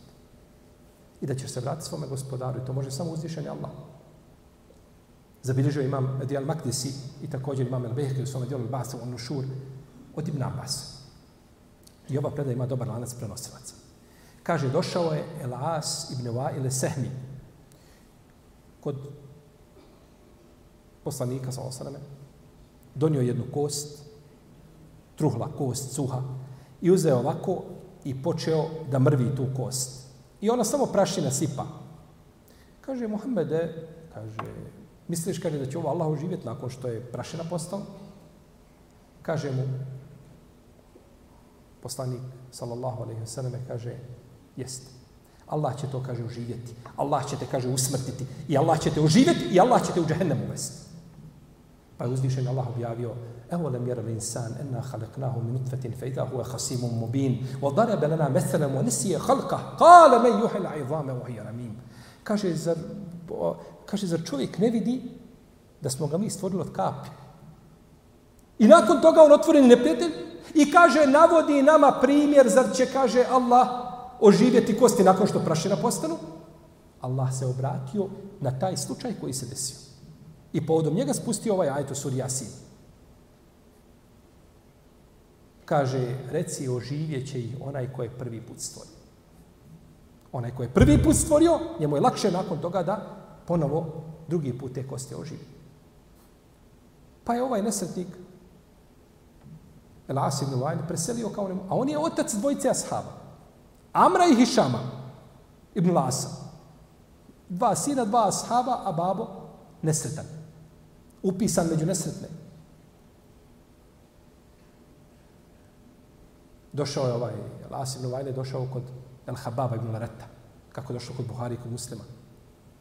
I da ćeš se vratiti svome gospodaru. I to može samo uzvišeni Allah. Zabilježio imam Dijal Makdisi i također imam El Behke u svome dijelu Basa u Nušur od Ibn Abbas. I ova predaja ima dobar lanac prenosilaca. Kaže, došao je Elas ibn Wa'ile Sehmi kod poslanika sa osaname, donio jednu kost, truhla kost, suha, i uzeo ovako i počeo da mrvi tu kost. I ona samo prašina sipa. Kaže, Muhammede, kaže, misliš, kaže, da će ovo Allah oživjeti nakon što je prašina postao? Kaže mu, poslanik, sallallahu alaihi wasallam, kaže, Jeste. Allah će to, kaže, oživjeti. Allah će te, kaže, usmrtiti. I Allah će te oživjeti i Allah će te u džahennem uvesti. Pa je uzvišen Allah objavio Evo lem jera l'insan enna khalaqnahu min utfetin fe idha huwa khasimun mubin wa daraba lana mathalan wa nasiya khalqa qala man yuhil 'idhama wa hiya ramim. Kaže zar kaže zar čovjek ne vidi da smo ga mi stvorili od kapi? I nakon toga on otvori neprijatelj i kaže navodi nama primjer zar će kaže Allah oživjeti kosti nakon što prašina postanu, Allah se obratio na taj slučaj koji se desio. I povodom njega spustio ovaj ajet u suri Yasin. Kaže, reci oživjet će ih onaj ko je prvi put stvorio. Onaj ko je prvi put stvorio, njemu je lakše nakon toga da ponovo drugi put te koste oživi. Pa je ovaj nesretnik El Asim Nulajn preselio kao nemo. a on je otac dvojice ashaba. Amra i Hišama, Ibn Lasa. Dva sina, dva ashaba, a babo nesretan. Upisan među nesretne. Došao je ovaj, Las ibn došao kod El Hababa ibn Lareta. Kako je došao kod Buhari i kod muslima.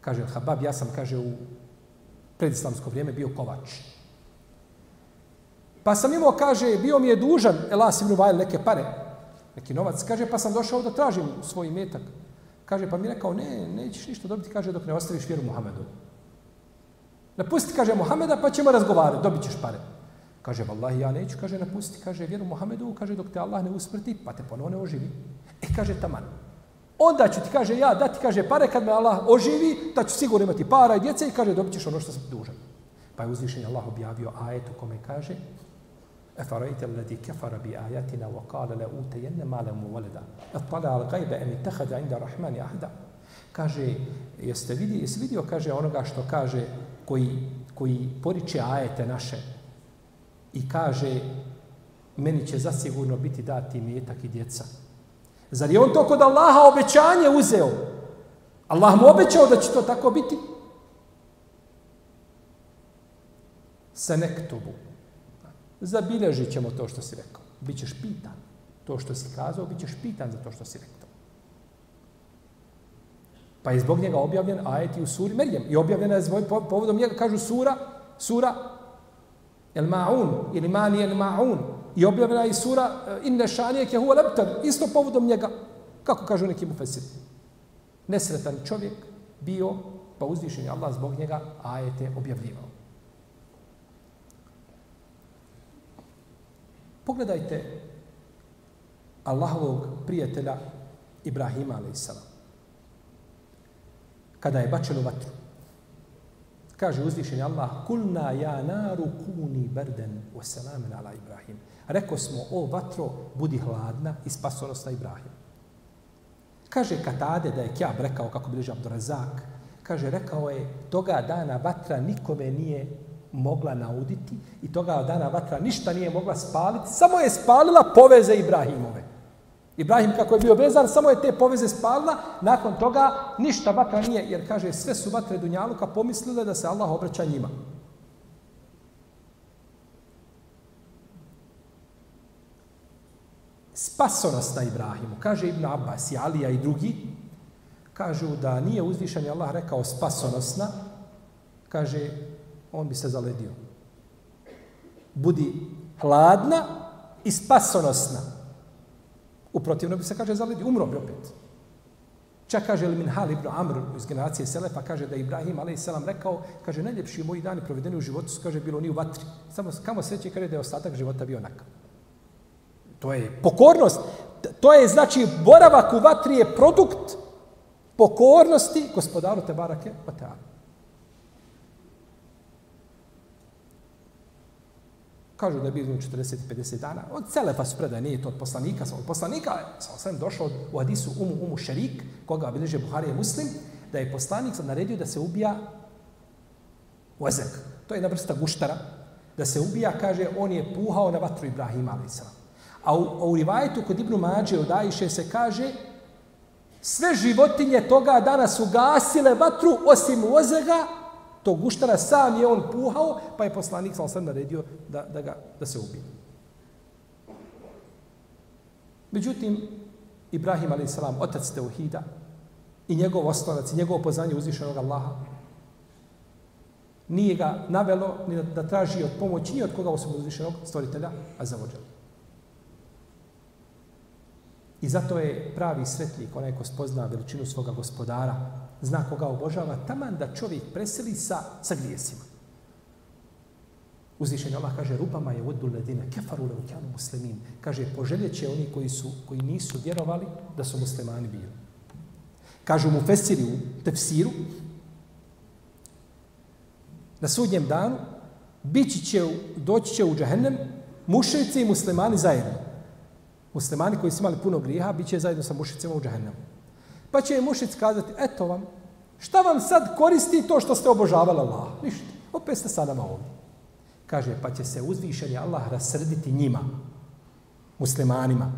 Kaže El Habab, ja sam, kaže, u predislamsko vrijeme bio kovač. Pa sam imao, kaže, bio mi je dužan Elas ibn Vajle neke pare neki novac. Kaže, pa sam došao da tražim svoj metak. Kaže, pa mi rekao, ne, nećeš ništa dobiti, kaže, dok ne ostaviš vjeru Muhammedu. Napusti, kaže, Muhammeda, pa ćemo razgovarati, dobit ćeš pare. Kaže, vallahi, ja neću, kaže, napusti, kaže, vjeru Muhammedu, kaže, dok te Allah ne usmrti, pa te ponovo ne oživi. E, kaže, taman. Onda ću ti, kaže, ja dati, kaže, pare kad me Allah oživi, da ću sigurno imati para i djece i kaže, dobit ćeš ono što sam dužan. Pa je uzvišen Allah objavio ajet u kome kaže, أفرأيت الذي كفر بآياتنا وقال لأوتين مالا وولدا اطلع الغيب أم اتخذ عند الرحمن أحدا kaže, jeste vidi, jesi vidio, kaže, onoga što kaže, koji, koji poriče ajete naše i kaže, meni će zasigurno biti dati metak i djeca. Zar je on to kod Allaha obećanje uzeo? Allah mu obećao da će to tako biti? Se nektubu. Zabilježit ćemo to što si rekao. Bićeš pitan. To što si kazao, bićeš pitan za to što si rekao. Pa je zbog njega objavljen ajeti u suri Merjem. I objavljena je zbog, povodom njega, kažu sura, sura El Ma'un, ili Mani El Ma'un. I objavljena je i sura e, Inne šanije ke huva leptar. Isto povodom njega, kako kažu neki mufesiri. Nesretan čovjek bio, pa uzvišen je Allah zbog njega ajete objavljivao. Pogledajte Allahovog prijatelja Ibrahima alaihissalam. Kada je bačen u vatru. Kaže uzvišen Allah, kulna ja naru kuni berden wa selamen ala Ibrahim. Rekao smo, o vatro, budi hladna i spasonosna Ibrahim. Kaže Katade da je Kjab rekao, kako bliže Abdurazak, kaže, rekao je, toga dana vatra nikome nije mogla nauditi i toga dana vatra ništa nije mogla spaliti, samo je spalila poveze Ibrahimove. Ibrahim kako je bio vezan, samo je te poveze spalila, nakon toga ništa vatra nije, jer kaže sve su vatre Dunjaluka pomislile da se Allah obraća njima. Spasonost na Ibrahimu, kaže Ibn Abbas i Alija i drugi, kažu da nije uzvišen Allah rekao spasonosna, kaže on bi se zaledio. Budi hladna i spasonosna. U protivno bi se kaže zaledi, umro bi opet. Čak kaže li Hal ibn Amr iz generacije Selefa, kaže da Ibrahim a.s. rekao, kaže, najljepši moji dani provedeni u životu su, kaže, bilo ni u vatri. Samo kamo sreće, kaže da je ostatak života bio onakav. To je pokornost. To je, znači, boravak u vatri je produkt pokornosti gospodaru Tebarake Oteana. Kažu da je bilo 40-50 dana. Od Selefa su predaje, nije to od poslanika. Od poslanika sa osvijem došao u Hadisu Umu Umu Šerik, koga bilježe Buhari je muslim, da je poslanik naredio da se ubija ozek. To je jedna vrsta guštara. Da se ubija, kaže, on je puhao na vatru Ibrahima, ali A u, a u rivajetu kod Ibnu Mađe od Ajše se kaže sve životinje toga dana su gasile vatru osim ozega Tog guštara sam je on puhao, pa je poslanik sa osam naredio da, da, ga, da se ubije. Međutim, Ibrahim a.s. otac Teuhida i njegov osnovac i njegovo poznanje uzvišenog Allaha nije ga navelo ni da, da traži od pomoći ni od koga osim uzvišenog stvoritelja, a za. I zato je pravi sretnik, onaj ko spozna veličinu svoga gospodara, zna koga obožava, taman da čovjek preseli sa, sa grijesima. Uzvišenje Allah kaže, rupama je odbu ledine, kefaru le ukjanu muslimin. Kaže, poželjet će oni koji, su, koji nisu vjerovali da su muslimani bili. Kažu mu Fesiri u tefsiru, na sudnjem danu, bići će, doći će u džahennem mušici i muslimani zajedno. Muslimani koji su imali puno grijeha, bit će zajedno sa mušicima u džahennemu. Pa će im mušic kazati, eto vam, šta vam sad koristi to što ste obožavali Allah? Ništa, opet ste sa nama ovdje. Kaže, pa će se uzvišeni Allah rasrditi njima, muslimanima,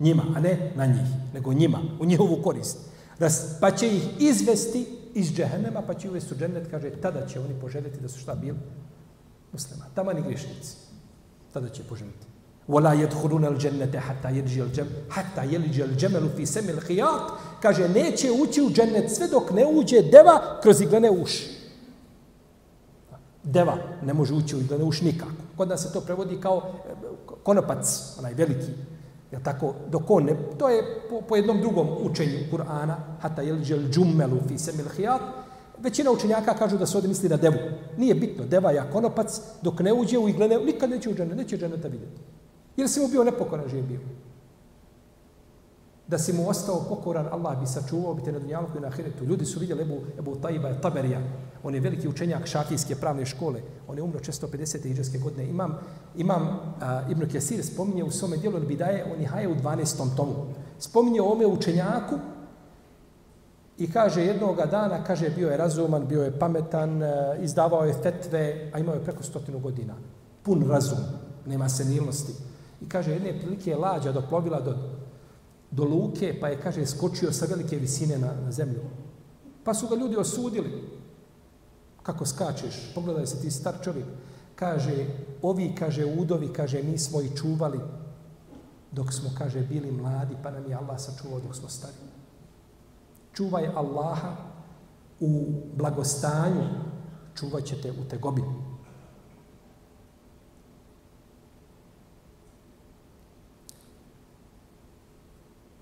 njima, a ne na njih, nego njima, u njihovu korist. Ras, pa će ih izvesti iz džehennema, pa će uvesti u džennet, kaže, tada će oni poželjeti da su šta bili? Muslimani, tamo ni grišnici. Tada će poželjeti. ولا يدخلون الجنة حتى يلج الجم حتى يلج الجمل في سم الخياط kaže neće ući u džennet sve dok ne uđe deva kroz iglene uši. Deva ne može ući u iglene uši nikako. Kod nas se to prevodi kao eh, konopac, onaj veliki. Ja tako, dok on ne, to je po, po jednom drugom učenju Kur'ana, hata jel džel džummelu fi semil hijat, većina učenjaka kažu da se ovdje misli na devu. Nije bitno, deva je konopac, dok ne uđe u iglene, nikad neće u džennet, neće dženneta vidjeti. Ili si mu bio nepokoran živ bio? Da si mu ostao pokoran, Allah bi sačuvao, bi te na dunjalku i na ahiretu. Ljudi su vidjeli Ebu, Ebu Taiba Taberija, on je veliki učenjak šafijske pravne škole, on je umro 650. iđarske godine. Imam, imam a, Ibn Kesir spominje u svome dijelu Bidaje, on je haje u 12. tomu. Spominje ome učenjaku i kaže jednoga dana, kaže bio je razuman, bio je pametan, e, izdavao je fetve, a imao je preko stotinu godina. Pun razum, nema senilnosti. I kaže, jedne prilike je lađa doplovila do do luke, pa je, kaže, skočio sa velike visine na, na zemlju. Pa su ga ljudi osudili. Kako skačeš? Pogledaj se ti star čovjek. Kaže, ovi, kaže, udovi, kaže, mi smo i čuvali dok smo, kaže, bili mladi, pa nam je Allah sačuvao dok smo stari. Čuvaj Allaha u blagostanju, čuvat ćete u tegobi.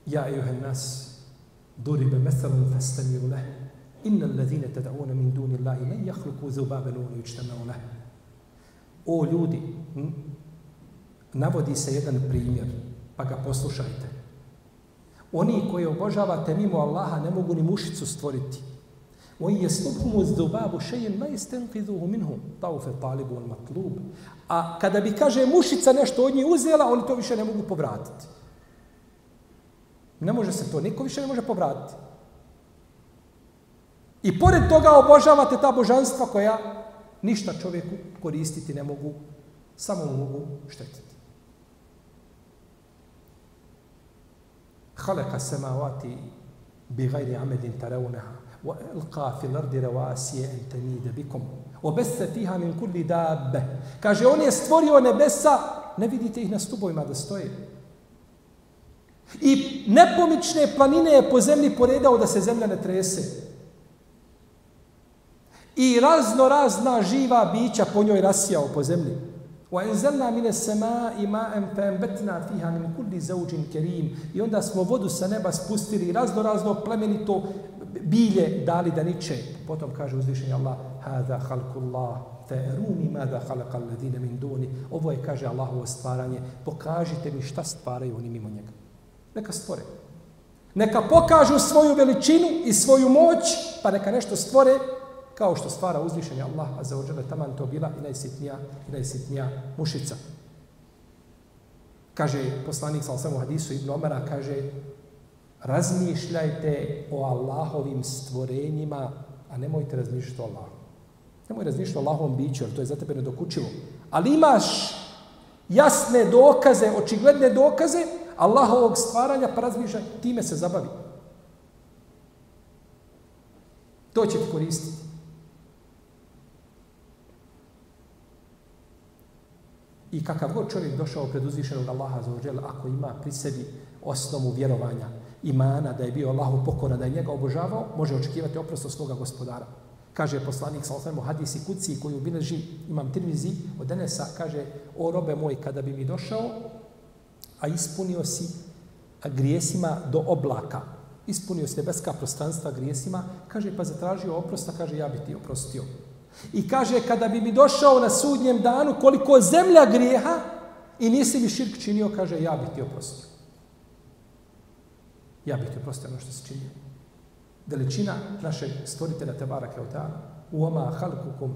يا أيها الناس ضرب مثل فاستمعوا له إن الذين تدعون من دون الله لن يخلقوا ذبابا ولا يجتمعوا له O ljudi, navodi se jedan primjer, pa ga poslušajte. Oni koji obožavate mimo Allaha ne mogu ni mušicu stvoriti. Oni je slubhum uz dubabu šejen ma istenkiduhu minhum, taufe talibu on matlub. A kada bi, kaže, mušica nešto od njih uzela, oni to više ne mogu povratiti. Ne može se to, niko više ne može povratiti. I pored toga obožavate ta božanstva koja ništa čovjeku koristiti ne mogu, samo mogu štetiti. خلق السماوات بغير عمد ترونها والقى في الارض رواسي ان تميد بكم وبث فيها من كل دابه kaže on je stvorio nebesa ne vidite ih na stubovima da stoje I nepomične planine je po zemlji poredao da se zemlja ne trese. I razno razna živa bića po njoj rasijao po zemlji. Wa anzalna min as-sama'i ma'an fa'anbatna fiha min kulli zawjin karim. I onda smo vodu sa neba spustili razno razno plemenito bilje dali da niče. Potom kaže uzvišeni Allah: "Hada khalqullah fa'aruni madha khalaqa alladhina min duni." Ovo je kaže Allahovo stvaranje. Pokažite mi šta stvaraju oni mimo njega. Neka stvore. Neka pokažu svoju veličinu i svoju moć, pa neka nešto stvore kao što stvara uzvišenje Allah, a za ođele taman to bila i najsitnija, i najsitnija mušica. Kaže poslanik sa osam u hadisu Ibn Omara, kaže razmišljajte o Allahovim stvorenjima, a nemojte razmišljati o Allahu. Nemoj razmišljati o Allahovom biću, jer to je za tebe nedokučivo. Ali imaš jasne dokaze, očigledne dokaze, Allahovog stvaranja, pa razmišljaj, time se zabavi. To će ti koristiti. I kakav god čovjek došao pred uzvišenog Allaha za ođel, ako ima pri sebi osnovu vjerovanja, imana, da je bio Allahu pokora, da je njega obožavao, može očekivati oprost od svoga gospodara. Kaže poslanik sa osnovu hadisi kuci koju bileži imam tirmizi od Denesa, kaže, o robe moj, kada bi mi došao, a ispunio si grijesima do oblaka. Ispunio si nebeska prostranstva grijesima, kaže, pa zatražio oprosta, kaže, ja bi ti oprostio. I kaže, kada bi mi došao na sudnjem danu, koliko zemlja grijeha, i nisi mi širk činio, kaže, ja bi ti oprostio. Ja bih ti oprostio ono što si činio. Veličina našeg stvoritelja Tebara Keota, u oma halkukum,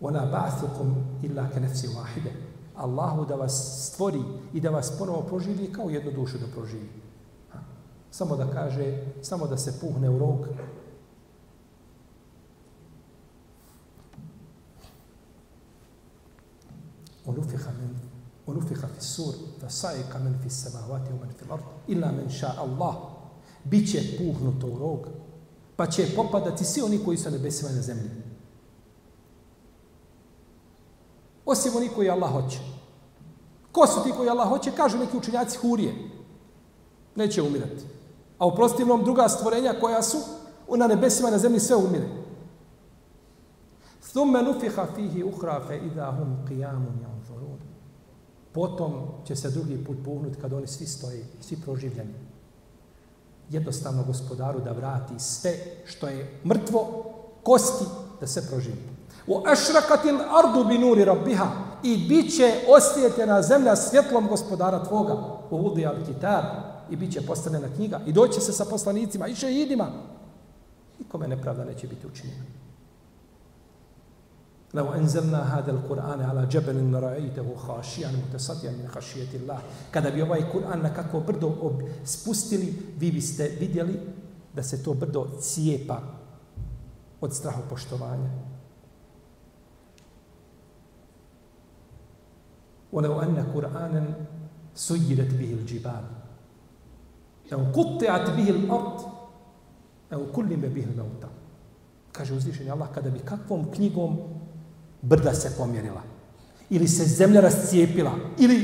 ona ba'thukum illa ke nefsi wahide. Allahu da vas stvori i da vas ponovo proživi kao jednu dušu da proživi. Samo da kaže, samo da se puhne u rog. Onufiha men onufiha fi sur fa sa'ika men fi samavati wa men fi ard illa men sha'a Allah biće puhnuto u rog pa će popadati svi oni koji su na nebesima na zemlji Osim oni koji Allah hoće. Ko su ti koji Allah hoće? Kažu neki učinjaci hurije. Neće umirati. A u prostivnom druga stvorenja koja su na nebesima na zemlji sve umire. Thumme nufiha fihi uhra fe idahum qiyamun janzurun. Potom će se drugi put puhnuti kad oni svi stoje, svi proživljeni. Jednostavno gospodaru da vrati sve što je mrtvo, kosti, da se proživi. U ašrakatil ardu bi nuri rabbiha i bit će osvijetljena zemlja svjetlom gospodara tvoga. U vudi al kitab i bit će postavljena knjiga i doće se sa poslanicima i šehidima. Nikome nepravda neće biti učinjena. لو أنزلنا هذا القرآن على جبل لرأيته خاشعا متصدعا من خشية الله kada bi ovaj Kur'an na kako brdo ob, spustili vi biste vidjeli da se to brdo cijepa od straha ولو أن قرآنا سيرت به الجبال أو قطعت به الأرض أو كلم به الموتى kaže uzvišeni Allah kada bi kakvom knjigom brda se pomjerila. Ili se zemlja rascijepila. Ili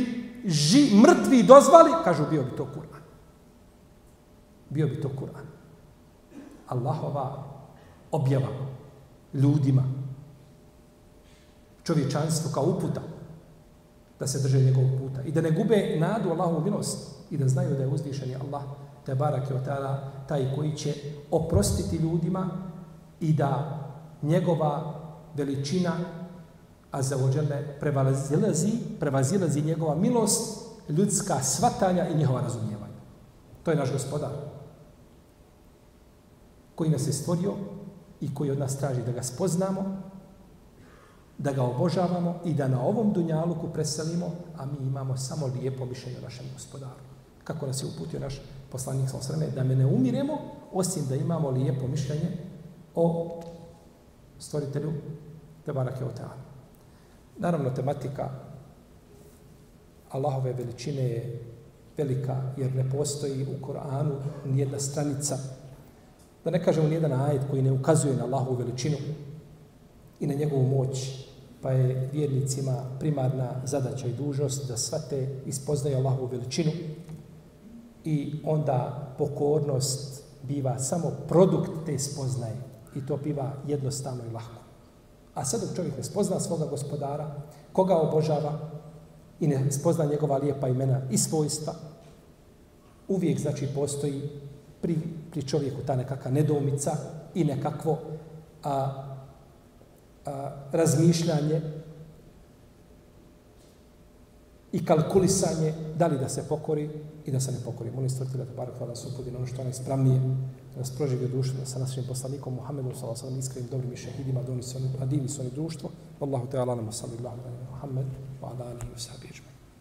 ži, mrtvi dozvali, kažu bio bi to Kur'an. Bio bi to Kur'an. Allahova objava ljudima, čovječanstvo kao uputa, da se drže njegovog puta i da ne gube nadu Allahovu milost i da znaju da je uzvišeni Allah, te barak je taj koji će oprostiti ljudima i da njegova veličina a za ođele prevazilazi, prevazilazi njegova milost, ljudska svatanja i njihova razumijevanja. To je naš gospodar koji nas je stvorio i koji od nas traži da ga spoznamo, da ga obožavamo i da na ovom dunjaluku preselimo, a mi imamo samo lijepo mišljenje o našem gospodaru. Kako nas je uputio naš poslanik sa osreme, da me ne umiremo, osim da imamo lijepo mišljenje o stvoritelju Tebarake Oteana. Naravno, tematika Allahove veličine je velika, jer ne postoji u Koranu nijedna stranica, da ne kažemo nijedan ajet koji ne ukazuje na Allahovu veličinu i na njegovu moć, pa je vjernicima primarna zadaća i dužnost da svate ispoznaju Allahovu veličinu i onda pokornost biva samo produkt te spoznaje i to biva jednostavno i lahko. A sad dok čovjek ne spozna svoga gospodara, koga obožava i ne spozna njegova lijepa imena i svojstva, uvijek znači postoji pri, pri čovjeku ta nekakva nedoumica i nekakvo a, a, razmišljanje i kalkulisanje da li da se pokori i da se ne pokori. Molim stvrtila da bar hvala su upudi ono što je najspravnije da nas proživi dušu sa našim poslanikom Muhammedom sa osam iskrenim dobrim i šehidima da oni su oni, a divni su oni društvo. Allahu te ala nama sallallahu Muhammed wa ala alihi wa sahbihi